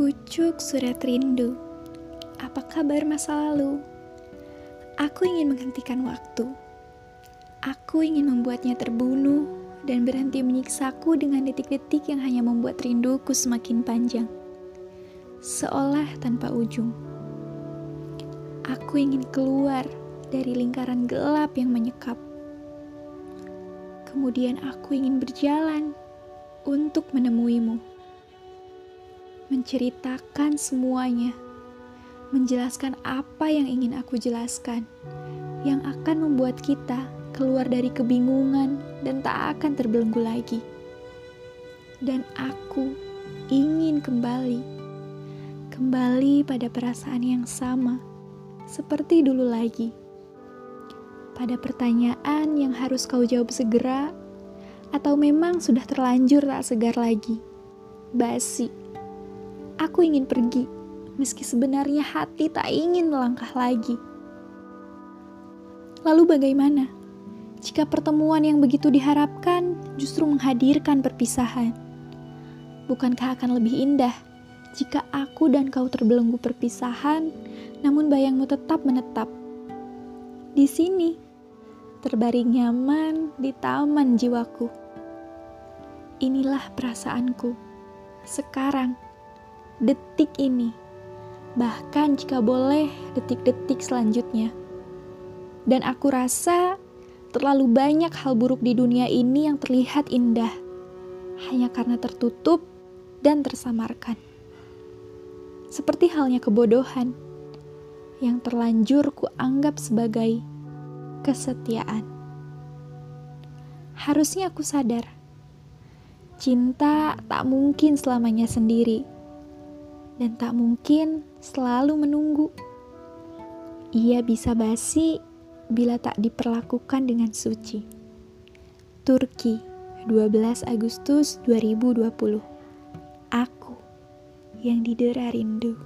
Pucuk surat rindu. Apa kabar masa lalu? Aku ingin menghentikan waktu. Aku ingin membuatnya terbunuh dan berhenti menyiksaku dengan detik-detik yang hanya membuat rinduku semakin panjang. Seolah tanpa ujung. Aku ingin keluar dari lingkaran gelap yang menyekap. Kemudian aku ingin berjalan untuk menemuimu menceritakan semuanya, menjelaskan apa yang ingin aku jelaskan, yang akan membuat kita keluar dari kebingungan dan tak akan terbelenggu lagi. Dan aku ingin kembali, kembali pada perasaan yang sama, seperti dulu lagi. Pada pertanyaan yang harus kau jawab segera, atau memang sudah terlanjur tak segar lagi. Basi Aku ingin pergi, meski sebenarnya hati tak ingin melangkah lagi. Lalu bagaimana jika pertemuan yang begitu diharapkan justru menghadirkan perpisahan? Bukankah akan lebih indah jika aku dan kau terbelenggu perpisahan, namun bayangmu tetap menetap di sini, terbaring nyaman di taman jiwaku. Inilah perasaanku sekarang detik ini, bahkan jika boleh detik-detik selanjutnya. Dan aku rasa terlalu banyak hal buruk di dunia ini yang terlihat indah, hanya karena tertutup dan tersamarkan. Seperti halnya kebodohan yang terlanjur kuanggap sebagai kesetiaan. Harusnya aku sadar, cinta tak mungkin selamanya sendiri dan tak mungkin selalu menunggu. Ia bisa basi bila tak diperlakukan dengan suci. Turki, 12 Agustus 2020. Aku yang didera rindu.